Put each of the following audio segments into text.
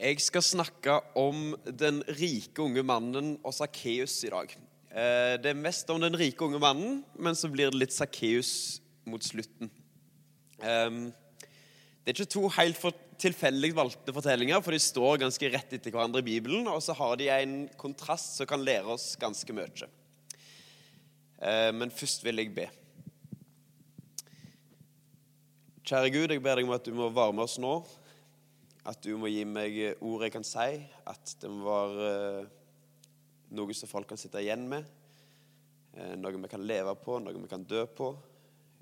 Jeg skal snakke om den rike unge mannen og Sakkeus i dag. Eh, Det er mest om den rike unge mannen, men så blir det litt Sakkeus mot slutten. Ehm, Det er ikke to helt tilfeldig valgte fortellinger, for de står ganske rett etter hverandre i Bibelen, og så har de en kontrast som kan lære oss ganske mye. Eh, Men først vil jeg be. Kjære Gud, jeg ber deg om at du må varme oss nå. At du må gi meg ord jeg kan si. At det må være eh, noe som folk kan sitte igjen med. eh, Noe vi kan leve på, noe vi kan dø på.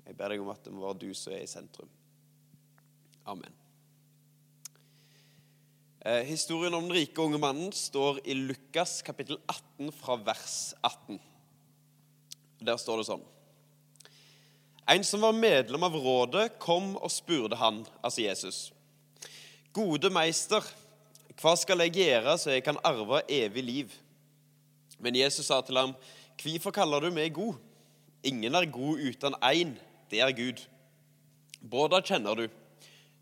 Jeg ber deg om at det må være du som er i sentrum. Amen. Eh, Historien om den rike unge mannen står i Lukas kapittel 18 fra vers 18. Der står det sånn. En som var medlem av rådet, kom og spurte han, altså Jesus. Gode meister, hva skal jeg gjøre så jeg kan arve evig liv? Men Jesus sa til ham, hvorfor kaller du meg god? Ingen er god uten én, det er Gud. Båda kjenner du.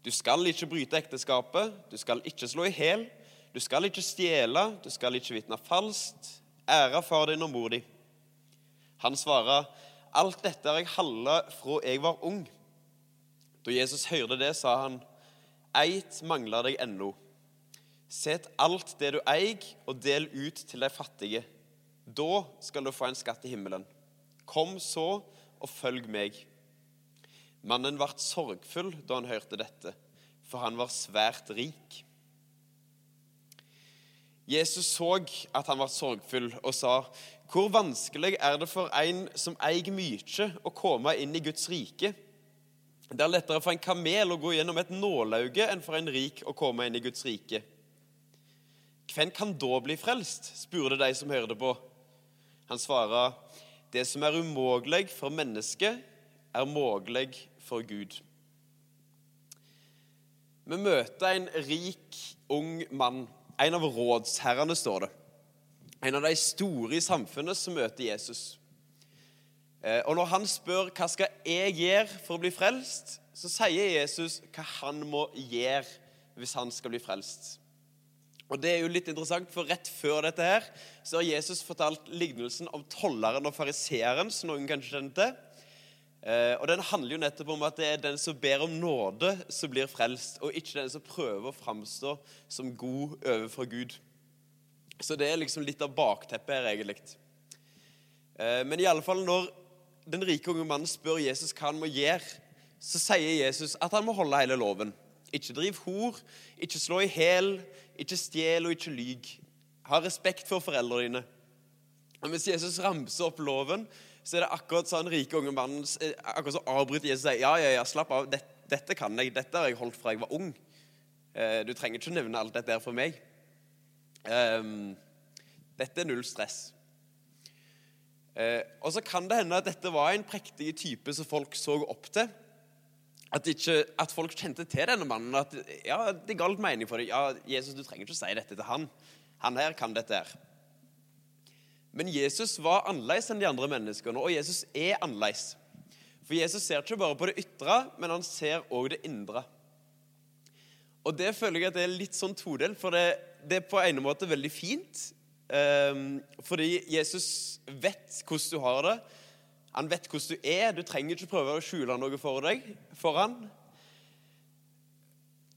Du skal ikke bryte ekteskapet, du skal ikke slå i hæl, du skal ikke stjele, du skal ikke vitne falskt, ære far din og mor di. Han svarer, alt dette har jeg handla fra jeg var ung. Da Jesus hørte det, sa han, eit mangler deg ennå. Sett alt det du eier, og del ut til de fattige. Da skal du få en skatt i himmelen. Kom så og følg meg. Mannen ble sorgfull da han hørte dette, for han var svært rik. Jesus så at han var sorgfull, og sa, 'Hvor vanskelig er det for en som eier mye, å komme inn i Guds rike?' Det er lettere for en kamel å gå gjennom et nålauge enn for en rik å komme inn i Guds rike. Hvem kan da bli frelst? spurte de som hørte på. Han svarer, 'Det som er umulig for mennesket, er mulig for Gud'. Vi møter en rik, ung mann. En av rådsherrene, står det. En av de store i samfunnet som møter Jesus. Eh, Og når han spør hva skal jeg gjøre for å bli frelst, så sier Jesus hva han må gjøre hvis han skal bli frelst. Og Det er jo litt interessant, for rett før dette her, så har Jesus fortalt lignelsen om tolleren og fariseeren, som noen kanskje kjenner til. Eh, og Den handler jo nettopp om at det er den som ber om nåde, som blir frelst, og ikke den som prøver å framstå som god overfor Gud. Så det er liksom litt av bakteppet her, egentlig. Eh, men i alle fall når den rike unge mannen spør Jesus hva han må gjøre, så sier Jesus at han må holde hele loven. Ikke driv hor, ikke slå i hæl, ikke stjel og ikke lyg. Ha respekt for foreldrene dine. Og Mens Jesus ramser opp loven, så er det akkurat sånn rike unge mannen eh, akkurat så avbryter Jesus og sier ja, ja, ja, slapp av, dette, dette kan jeg, dette har jeg holdt fra jeg var ung. Eh, Du trenger ikke nevne alt dette her for meg. Ehm, Dette er null stress. Eh, Og så kan det hende at dette var en prektig type som folk så opp til. At, ikke, at folk kjente til denne mannen. At ja, det galt mening for deg. Ja, Jesus, du trenger ikke å si dette til han. Han her kan dette her. Men Jesus var annerledes enn de andre menneskene, og Jesus er annerledes. For Jesus ser ikke bare på det ytre, men han ser òg det indre. Og det føler jeg at det er litt sånn todelt, for det, det er på en måte veldig fint. Ehm, fordi Jesus vet hvordan du har det. Han vet hvordan du er. Du trenger ikke prøve å skjule noe for deg, for han.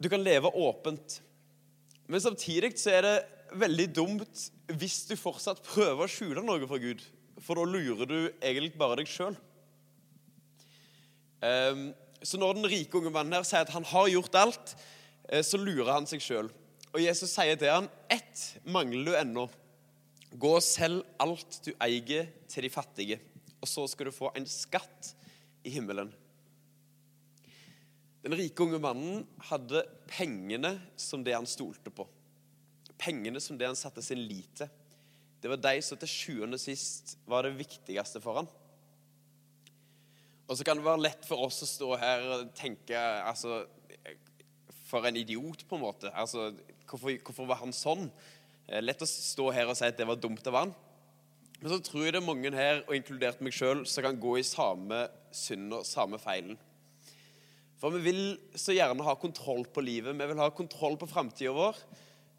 Du kan leve åpent. Men samtidig så er det veldig dumt hvis du fortsatt prøver å skjule noe for Gud. For da lurer du egentlig bare deg sjøl. Så når den rike unge mannen her sier at han har gjort alt, eh, så lurer han seg sjøl. Og Jesus sier til han, ett mangler du ennå. Gå og selg alt du eier til de fattige, og så skal du få en skatt i himmelen. Den rike unge mannen hadde pengene som det han stolte på. Pengene som det han satte sin lit til. Det var de som til sjuende og sist var det viktigste for han. Og så kan det være lett for oss å stå her og tenke altså, For en idiot, på en måte. Altså, hvorfor, hvorfor var han sånn? Eh, Lett å stå her og si at det var dumt av han. Men så tror jeg det er mange her, og inkludert meg sjøl, som kan gå i samme synd og samme feilen. For vi vil så gjerne ha kontroll på livet. Vi vil ha kontroll på framtida vår.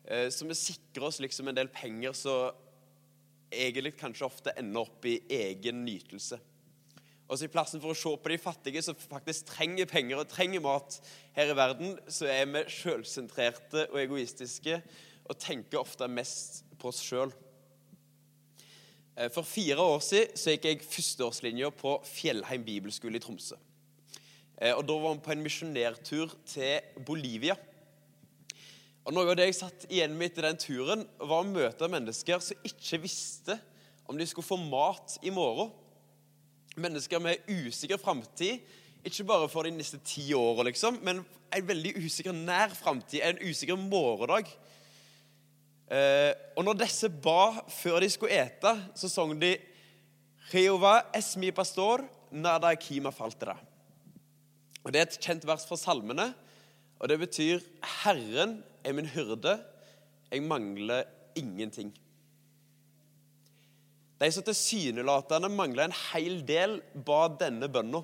eh, så vi sikrer oss liksom en del penger som egentlig kanskje ofte ender opp i egen nytelse. Og så I plassen for å se på de fattige som faktisk trenger penger og trenger mat her i verden, så er vi sjølsentrerte og egoistiske og tenker ofte mest på oss sjøl. Eh, for fire år siden så gikk jeg førsteårslinja på Fjellheim bibelskole i Tromsø. Eh, og Da var vi på en misjonærtur til Bolivia. Og Noe av det jeg satt igjen med etter den turen, var å møte mennesker som ikke visste om de skulle få mat i morgen. Mennesker med usikker framtid, ikke bare for de neste ti åra, liksom, men en veldig usikker nær framtid, en usikker morgendag. Eh, og når disse ba før de skulle ete, så sang de Jehová es mi pastor, nada kima faltera. Og Det er et kjent vers fra salmene, og det betyr 'Herren er min hyrde, jeg mangler ingenting'. De som tilsynelatende mangla en hel del, ba denne bønna.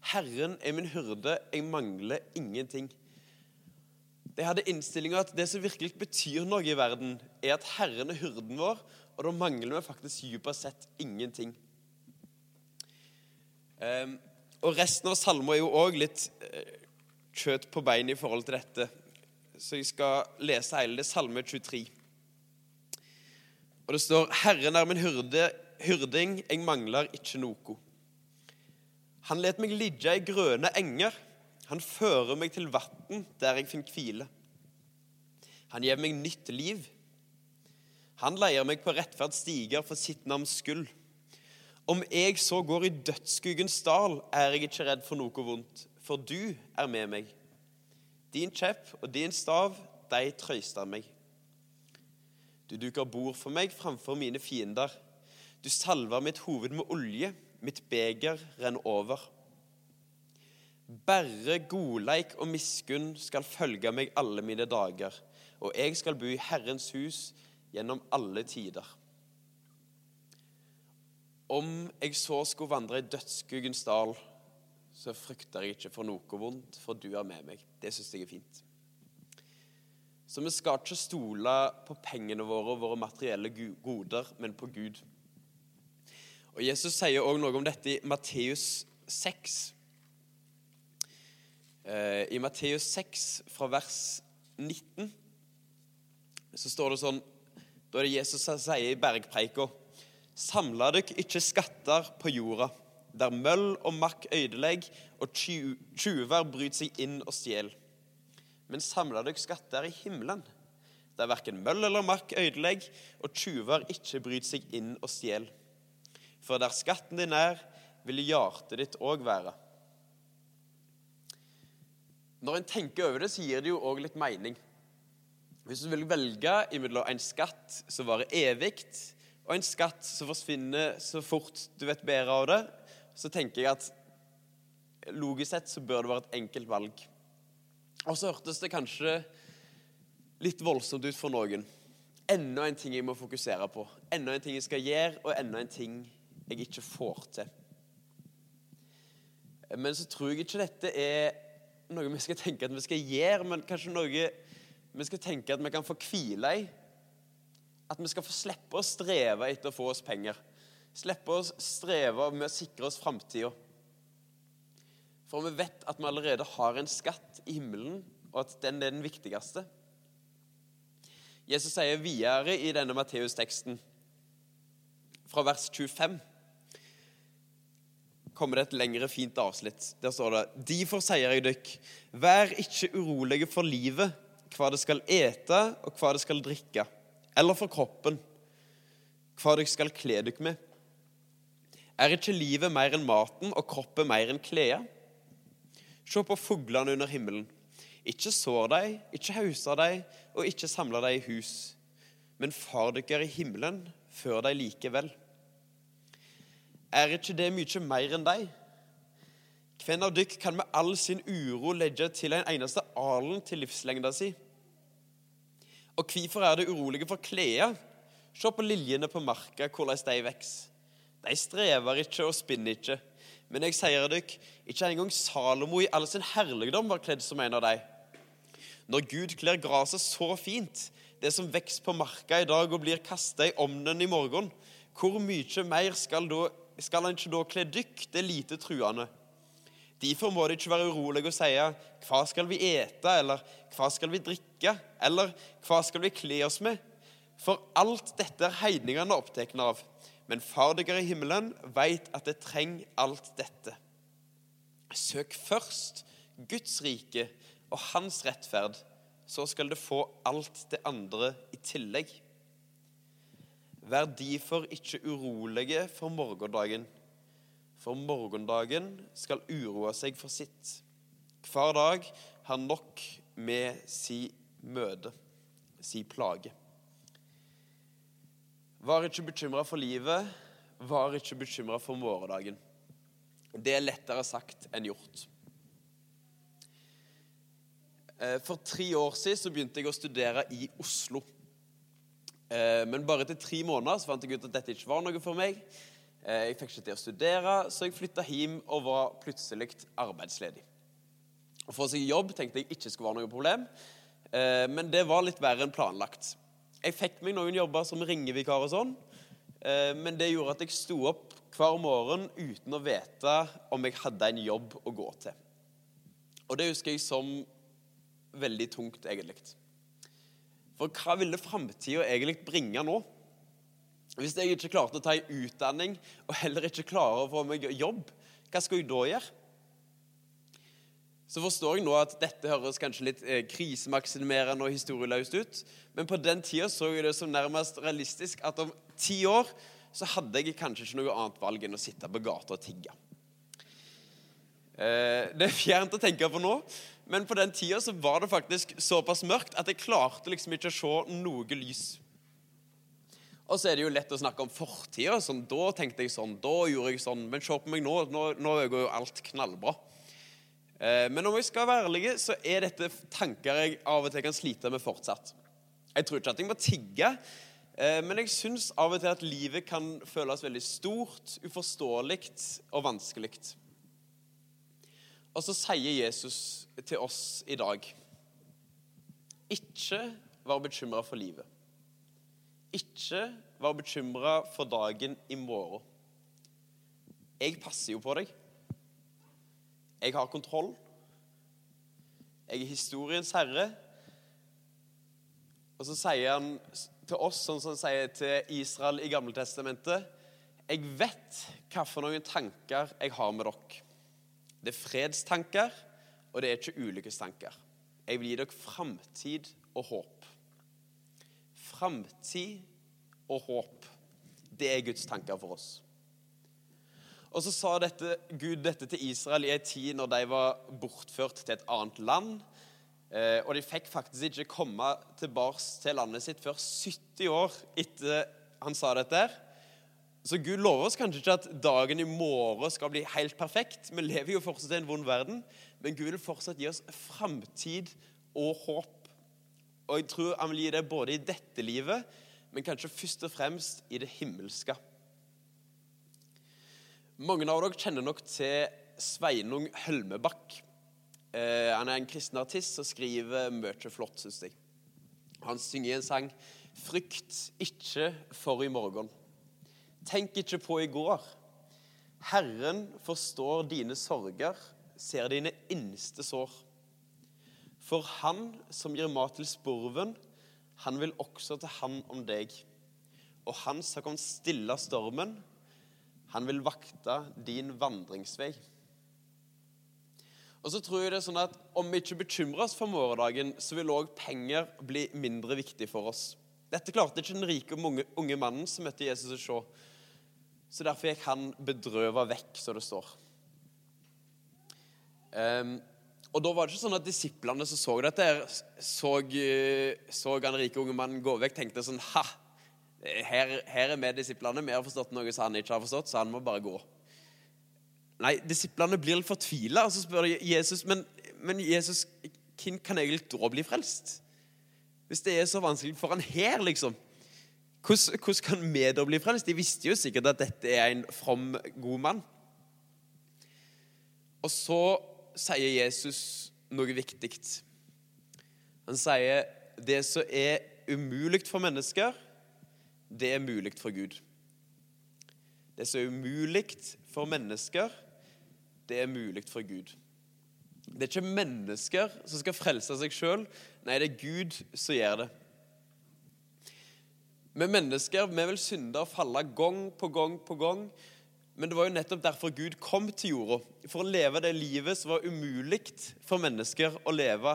'Herren er min hyrde, jeg mangler ingenting'. De hadde innstillinga at det som virkelig betyr noe i verden, er at Herren er hyrden vår, og da mangler vi faktisk dypest sett ingenting. Um, og resten av salmen er jo òg litt uh, kjøtt på bein i forhold til dette. Så jeg skal lese hele det, Salme 23. Og det står Herren er min hyrde, hyrding, jeg mangler ikke noe. Han let meg ligge i grønne enger. Han fører meg til vann der jeg finner hvile. Han gir meg nytt liv. Han leier meg på rettferd stiger for sitt navns skyld. Om jeg så går i dødsskuggens dal, er jeg ikke redd for noe vondt, for du er med meg. Din kjepp og din stav, de trøyster meg. Du duker bord for meg framfor mine fiender. Du salver mitt hoved med olje, mitt beger renner over. Bare godleik og miskunn skal følge meg alle mine dager, og jeg skal bo i Herrens hus gjennom alle tider. Om jeg så skulle vandre i dødsskuggens dal, så frykter jeg ikke for noe vondt, for du er med meg. Det syns jeg er fint. Så vi skal ikke stole på pengene våre og våre materielle goder, men på Gud. Og Jesus sier òg noe om dette i Matteus 6. Eh, I Matteus 6, fra vers 19, så står det sånn Da er det Jesus som sier i bergpreika Samla dere ikke skatter på jorda der møll og makk ødelegger og tjuver bryter seg inn og stjeler. Men samla dere skatter i himmelen, der verken møll eller makk ødelegger og tjuver ikke bryter seg inn og stjeler. For der skatten din er, vil hjertet ditt òg være. Når en tenker over det, så gir det jo òg litt mening. Hvis du vil velge imellom en skatt som varer evig, og en skatt som forsvinner så fort du vet bedre av det, så tenker jeg at logisk sett så bør det være et enkelt valg. Og så hørtes det kanskje litt voldsomt ut for noen. Enda en ting jeg må fokusere på. Enda en ting jeg skal gjøre, og enda en ting jeg ikke får til. Men så tror jeg ikke dette er noe vi skal tenke at vi skal gjøre, men kanskje noe vi skal tenke at vi kan få hvile i. At vi skal få slippe å streve etter å få oss penger. Slippe å streve med å sikre oss framtida. For vi vet at vi allerede har en skatt i himmelen, og at den er den viktigste. Jesus sier videre i denne Matteus-teksten, fra vers 25 kommer det et lengre, fint avsnitt. Der står det Derfor sier jeg dykk, vær ikke urolige for livet, hva det skal ete og hva det skal drikke, eller for kroppen, hva dere skal kle dere med. Er ikke livet mer enn maten og kroppen mer enn klær? Se på fuglene under himmelen. Ikke sår de, ikke hauser de, og ikke samler de i hus. Men far dere i himmelen før de likevel. Er ikke det mye mer enn deg? Hvem av dere kan med all sin uro legge til en eneste alen til livslengda si? Og hvorfor er det urolige for kleda? Se på liljene på marka, hvordan de vokser. De strever ikke og spinner ikke. Men jeg sier dere, ikke engang Salomo i all sin herligdom var kledd som en av dem. Når Gud kler gresset så fint, det som vokser på marka i dag og blir kasta i ovnen i morgen, hvor mye mer skal, da, skal han ikke da kle dykk, det lite truende? Derfor må de ikke være urolige og si 'Hva skal vi ete?' eller 'Hva skal vi drikke?' eller 'Hva skal vi kle oss med?' For alt dette er heidningene opptatt av. Men Far dere i himmelen veit at det trenger alt dette. Søk først Guds rike og Hans rettferd, så skal det få alt det andre i tillegg. Vær derfor ikke urolige for morgendagen, for morgendagen skal uroe seg for sitt. Hver dag har nok med si møte, si plage. Var ikke bekymra for livet, var ikke bekymra for morgendagen. Det er lettere sagt enn gjort. Eh, for tre år siden begynte jeg å studere i Oslo. Eh, men bare etter tre måneder så fant jeg ut at dette ikke var noe for meg. Eh, jeg fikk ikke til å studere, så jeg flytta hjem og var plutselig arbeidsledig. Å få seg jobb tenkte jeg ikke skulle være noe problem, eh, men det var litt verre enn planlagt. Jeg fikk meg noen jobber som ringevikar og sånn, men det gjorde at jeg sto opp hver morgen uten å vite om jeg hadde en jobb å gå til. Og det husker jeg som veldig tungt, egentlig. For hva ville framtida egentlig bringe nå? Hvis jeg ikke klarte å ta en utdanning og heller ikke klarer å få meg jobb, hva skal jeg da gjøre? Så forstår jeg nå at dette høres kanskje litt eh, krisemaksimerende og historieløst ut, men på den tida så jeg det som nærmest realistisk at om ti år så hadde jeg kanskje ikke noe annet valg enn å sitte på gata og tigge. Eh, det er fjernt å tenke på nå, men på den tida så var det faktisk såpass mørkt at jeg klarte liksom ikke å se noe lys. Og så er det jo lett å snakke om fortida. Sånn, da tenkte jeg sånn, da gjorde jeg sånn. Men se på meg nå. Nå, nå går jo alt knallbra. Eh, men om jeg skal være ærlig, så er dette tanker jeg av og til kan slite med fortsatt. Jeg tror ikke at jeg må tigge, eh, men jeg syns av og til at livet kan føles veldig stort, uforståelig og vanskelig. Og så sier Jesus til oss i dag Ikke vær bekymra for livet ikke vær bekymra for dagen i morgen. Jeg passer jo på deg. Jeg har kontroll. Jeg er historiens herre. Og så sier han til oss, sånn som han sier til Israel i Gammeltestamentet Jeg vet hvilke noen tanker jeg har med dere. Det er fredstanker, og det er ikke ulykkestanker. Jeg vil gi dere framtid og håp framtid og håp. Det er Guds tanker for oss. Og så sa dette, Gud dette til Israel i en tid når de var bortført til et annet land. Eh, og de fikk faktisk ikke komme tilbake til landet sitt før 70 år etter han sa dette. Så Gud lover oss kanskje ikke at dagen i morgen skal bli helt perfekt. Vi lever jo fortsatt i en vond verden, men Gud vil fortsatt gi oss framtid og håp. Og jeg tror han vil gi det både i dette livet, men kanskje først og fremst i det himmelske. Mange av dere kjenner nok til Sveinung Hølmebakk. Eh, han er en kristen artist og skriver mye flott, syns jeg. Han synger i en sang 'Frykt ikke for i morgen'. Tenk ikke på i går. Herren forstår dine sorger, ser dine innste sår. For han som gir mat til spurven, han vil også ta hand om deg. Og han som kan stille stormen, han vil vakte din vandringsvei. Og så tror jeg det er sånn at Om vi ikke bekymrer oss for morgendagen, så vil òg penger bli mindre viktig for oss. Dette klarte ikke den rike og unge mannen som møtte Jesus å se. Så derfor gikk han bedrøva vekk, som det står. Um, og da var det ikke sånn at disiplene som så dette, så, eh, så han rike unge mannen gå vekk, tenkte sånn Ha! Her, her er vi disiplene. Vi har forstått noe som han ikke har forstått, så han må bare gå. Nei, disiplene blir litt fortvila, og så spør de Jesus men, men Jesus, hvem kan egentlig da bli frelst? Hvis det er så vanskelig for han her, liksom. Hvordan, hvordan kan vi da bli frelst? De visste jo sikkert at dette er en from, god mann. Og så sier Jesus noe viktig. Han sier det som er umulig for mennesker, det er mulig for Gud. Det som er umulig for mennesker, det er mulig for Gud. Det er ikke mennesker som skal frelse seg sjøl. Nei, det er Gud som gjør det. Vi mennesker vi vil synde og falle gang på gang på gang. Men det var jo nettopp derfor Gud kom til jorda. For å leve det livet som var umulig for mennesker å leve.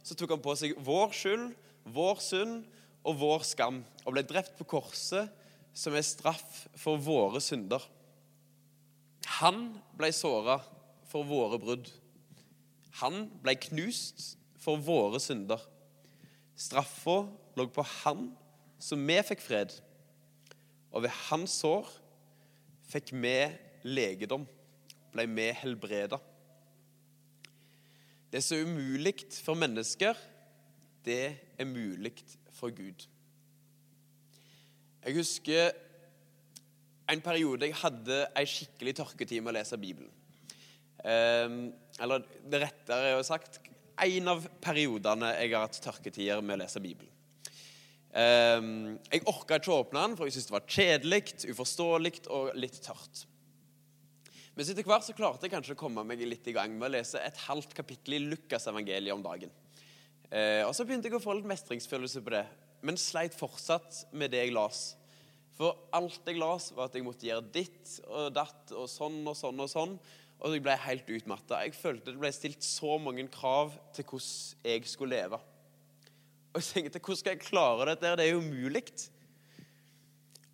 Så tok han på seg vår skyld, vår synd og vår skam og ble drept på korset, som er straff for våre synder. Han ble såra for våre brudd. Han ble knust for våre synder. Straffa lå på han, så vi fikk fred. Og ved hans sår fikk vi legedom, ble vi helbreda. Det som er umulig for mennesker, det er mulig for Gud. Jeg husker en periode jeg hadde ei skikkelig tørketid med å lese Bibelen. Eh, eller rettere er sagt en av periodene jeg har hatt tørketider med å lese Bibelen. Eh, jeg orka ikke å åpne den, for jeg syntes det var kjedelig, uforståelig og litt tørt. Men etter hvert så klarte jeg kanskje å komme meg litt i gang med å lese et halvt kapittel i Lukas-evangeliet om dagen. Eh, og så begynte jeg å få litt mestringsfølelse på det, men sleit fortsatt med det jeg las. For alt jeg las, var at jeg måtte gjøre ditt og datt og sånn og sånn og sånn. Og jeg ble helt utmatta. Jeg følte det ble stilt så mange krav til hvordan jeg skulle leve. Og jeg tenkte hvordan skal jeg klare dette? Det er jo umulig.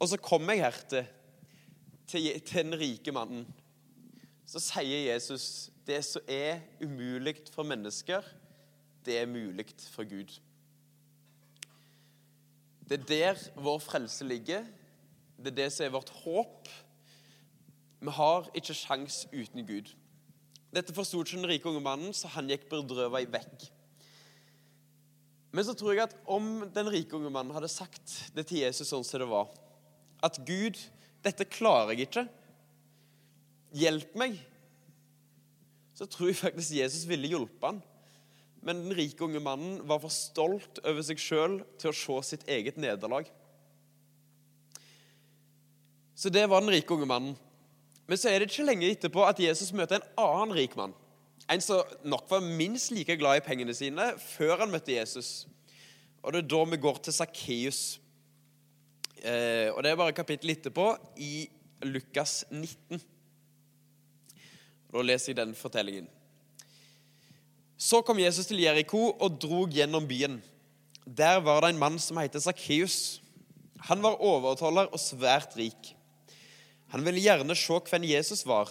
Og så kom jeg her til, til, til den rike mannen. Så sier Jesus det som er umulig for mennesker, det er mulig for Gud. Det er der vår frelse ligger. Det er det som er vårt håp vi har ikke sjans uten Gud. Dette forsto ikke den rike unge mannen, så han gikk bedrøvet vekk. Men så tror jeg at om den rike unge mannen hadde sagt det til Jesus sånn som det var, at Gud, dette klarer jeg ikke, hjelp meg, så tror jeg faktisk Jesus ville hjulpe han. Men den rike unge mannen var for stolt over seg sjøl til å se sitt eget nederlag. Så det var den rike unge mannen. Men så er det ikke lenge etterpå at Jesus møter en annen rik mann. En som nok var minst like glad i pengene sine før han møtte Jesus. Og Det er da vi går til Sakkeus. Eh, og Det er bare kapittel etterpå, i Lukas 19. Da leser jeg den fortellingen. Så kom Jesus til Jeriko og drog gjennom byen. Der var det en mann som het Sakkeus. Han var overtoller og svært rik. Han ville gjerne se hvem Jesus var,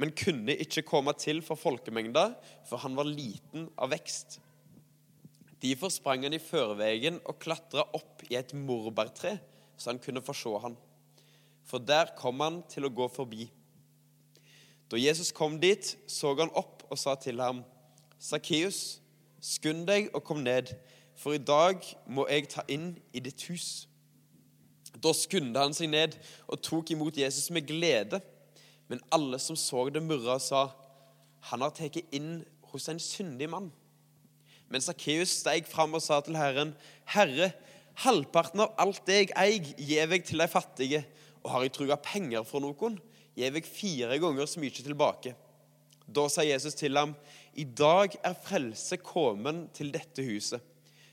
men kunne ikke komme til for folkemengda, for han var liten av vekst. Derfor sprang han i førveien og klatra opp i et morbærtre, så han kunne få se han. For der kom han til å gå forbi. Da Jesus kom dit, så han opp og sa til ham, Sakkeus, skynd deg og kom ned, for i dag må jeg ta inn i ditt hus. Da skunda han seg ned og tok imot Jesus med glede. Men alle som så det, murra og sa, 'Han har tatt inn hos en syndig mann.' Men Sakkeus steg fram og sa til Herren, 'Herre, halvparten av alt det jeg eier, gir jeg til de fattige.' 'Og har jeg truga penger for noen, gir jeg fire ganger så mye tilbake.' Da sa Jesus til ham, 'I dag er frelse kommet til dette huset.'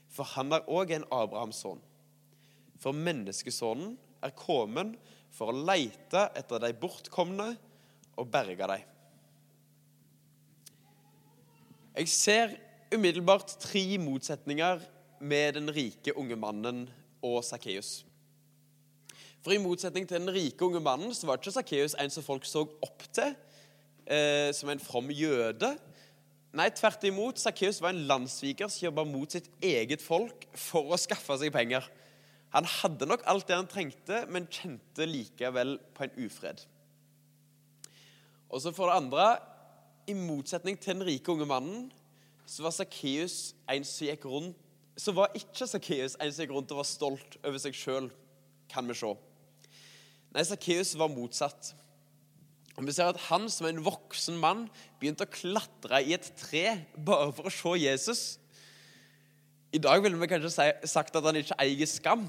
For han er òg en Abrahams sønn. For menneskesonen er kommet for å leite etter de bortkomne og berga dem. Jeg ser umiddelbart tre motsetninger med den rike unge mannen og Sakkeus. For i motsetning til den rike unge mannen så var ikke Sakkeus en som folk så opp til eh, som en from jøde. Nei, tvert imot. Sakkeus var en landssviker som jobba mot sitt eget folk for å skaffe seg penger. Han hadde nok alt det han trengte, men kjente likevel på en ufred. Og så for det andre, i motsetning til den rike unge mannen, så var Sakkeus en som gikk rundt Så var ikke Sakkeus en som gikk rundt og var stolt over seg sjøl, kan vi se. Nei, Sakkeus var motsatt. Og Vi ser at han som en voksen mann begynte å klatre i et tre bare for å se Jesus. I dag ville vi kanskje sagt at han ikke eier skam.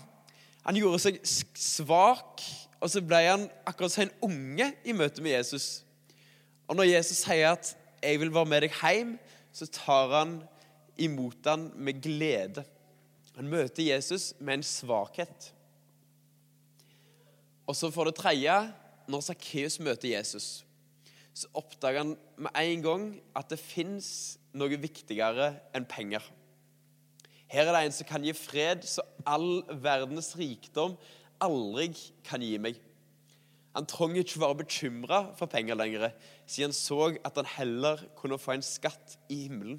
Han gjorde seg svak, og så ble han akkurat som en unge i møte med Jesus. Og når Jesus sier at 'jeg vil være med deg hjem', så tar han imot han med glede. Han møter Jesus med en svakhet. Og så for det tredje, når Sakkeus møter Jesus, så oppdager han med en gang at det fins noe viktigere enn penger. Her er det en som kan gi fred så all verdens rikdom aldri kan gi meg. Han trenger ikke være bekymra for penger lenger, siden han så at han heller kunne få en skatt i himmelen.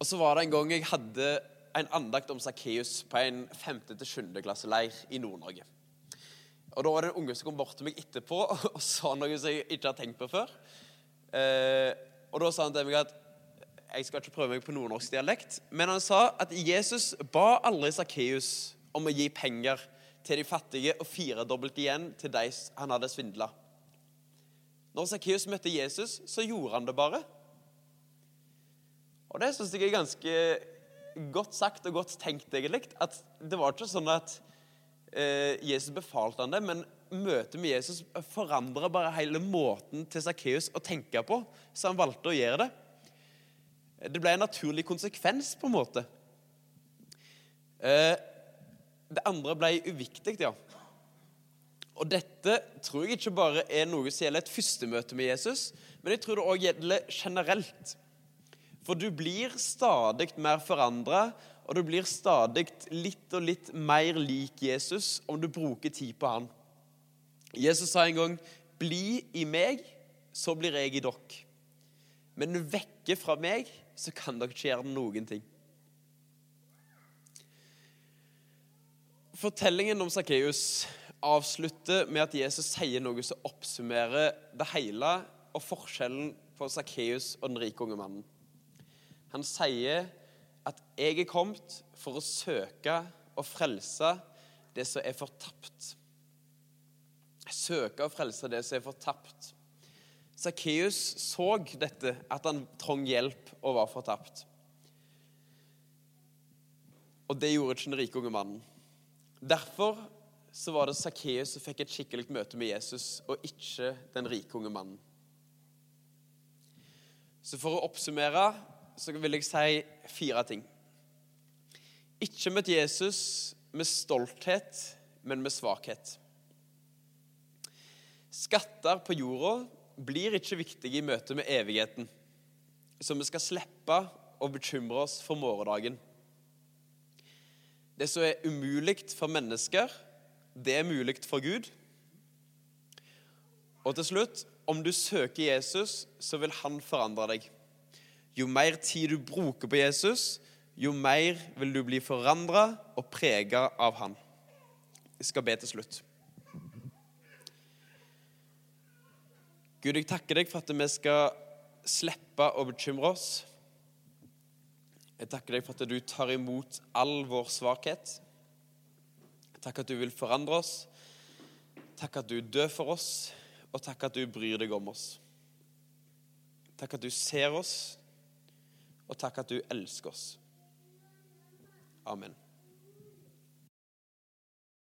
Og så var det en gang jeg hadde en andakt om Sakkeus på en 5.-7. klasseleir i Nord-Norge. Og Da var det en unge som kom bort til meg etterpå og sa noe som jeg ikke har tenkt på før. Eh, og Da sa han til meg at jeg skal ikke prøve meg på nordnorsk dialekt, men han sa at Jesus ba aldri Sakkeus om å gi penger til de fattige og firedobbelt igjen til de han hadde svindla. Når Sakkeus møtte Jesus, så gjorde han det bare. Og det syns jeg er ganske godt sagt og godt tenkt, egentlig. At det var ikke sånn at eh, Jesus befalte han det, men møtet med Jesus forandra bare hele måten til Sakkeus å tenke på, så han valgte å gjøre det. Det ble en naturlig konsekvens, på en måte. Eh, det andre ble uviktig, ja. Og dette tror jeg ikke bare er noe som gjelder et første møte med Jesus, men jeg tror det òg gjelder generelt. For du blir stadig mer forandra, og du blir stadig litt og litt mer lik Jesus om du bruker tid på han. Jesus sa en gang 'Bli i meg, så blir jeg i dere'. Men vekke fra meg, så kan dere ikke gjøre noen ting. Fortellingen om Sakkeus avslutter med at Jesus sier noe som oppsummerer det hele og forskjellen på Sakkeus og den rike unge mannen. Han sier at 'jeg er kommet for å søke og frelse det som er fortapt'. Søke og frelse det som er fortapt. Sakkeus så dette, at han trong hjelp og var fortapt. Og det gjorde ikke den rike unge mannen. Derfor så var det Sakkeus som fikk et skikkelig møte med Jesus, og ikke den rike unge mannen. Så for å oppsummere så vil jeg si fire ting. Ikke møtt Jesus med stolthet, men med svakhet. Skatter på jorda blir ikke viktige i møte med evigheten, så vi skal slippe å bekymre oss for morgendagen. Det som er umulig for mennesker, det er mulig for Gud. Og til slutt, om du søker Jesus, så vil han forandre deg. Jo mer tid du bruker på Jesus, jo mer vil du bli forandra og prega av han. Jeg skal be til slutt. Gud, jeg takker deg for at vi skal slippe å bekymre oss. Jeg takker deg for at du tar imot all vår svakhet. Takk at du vil forandre oss. Takk at du dør for oss, og takk at du bryr deg om oss. Takk at du ser oss, og takk at du elsker oss. Amen.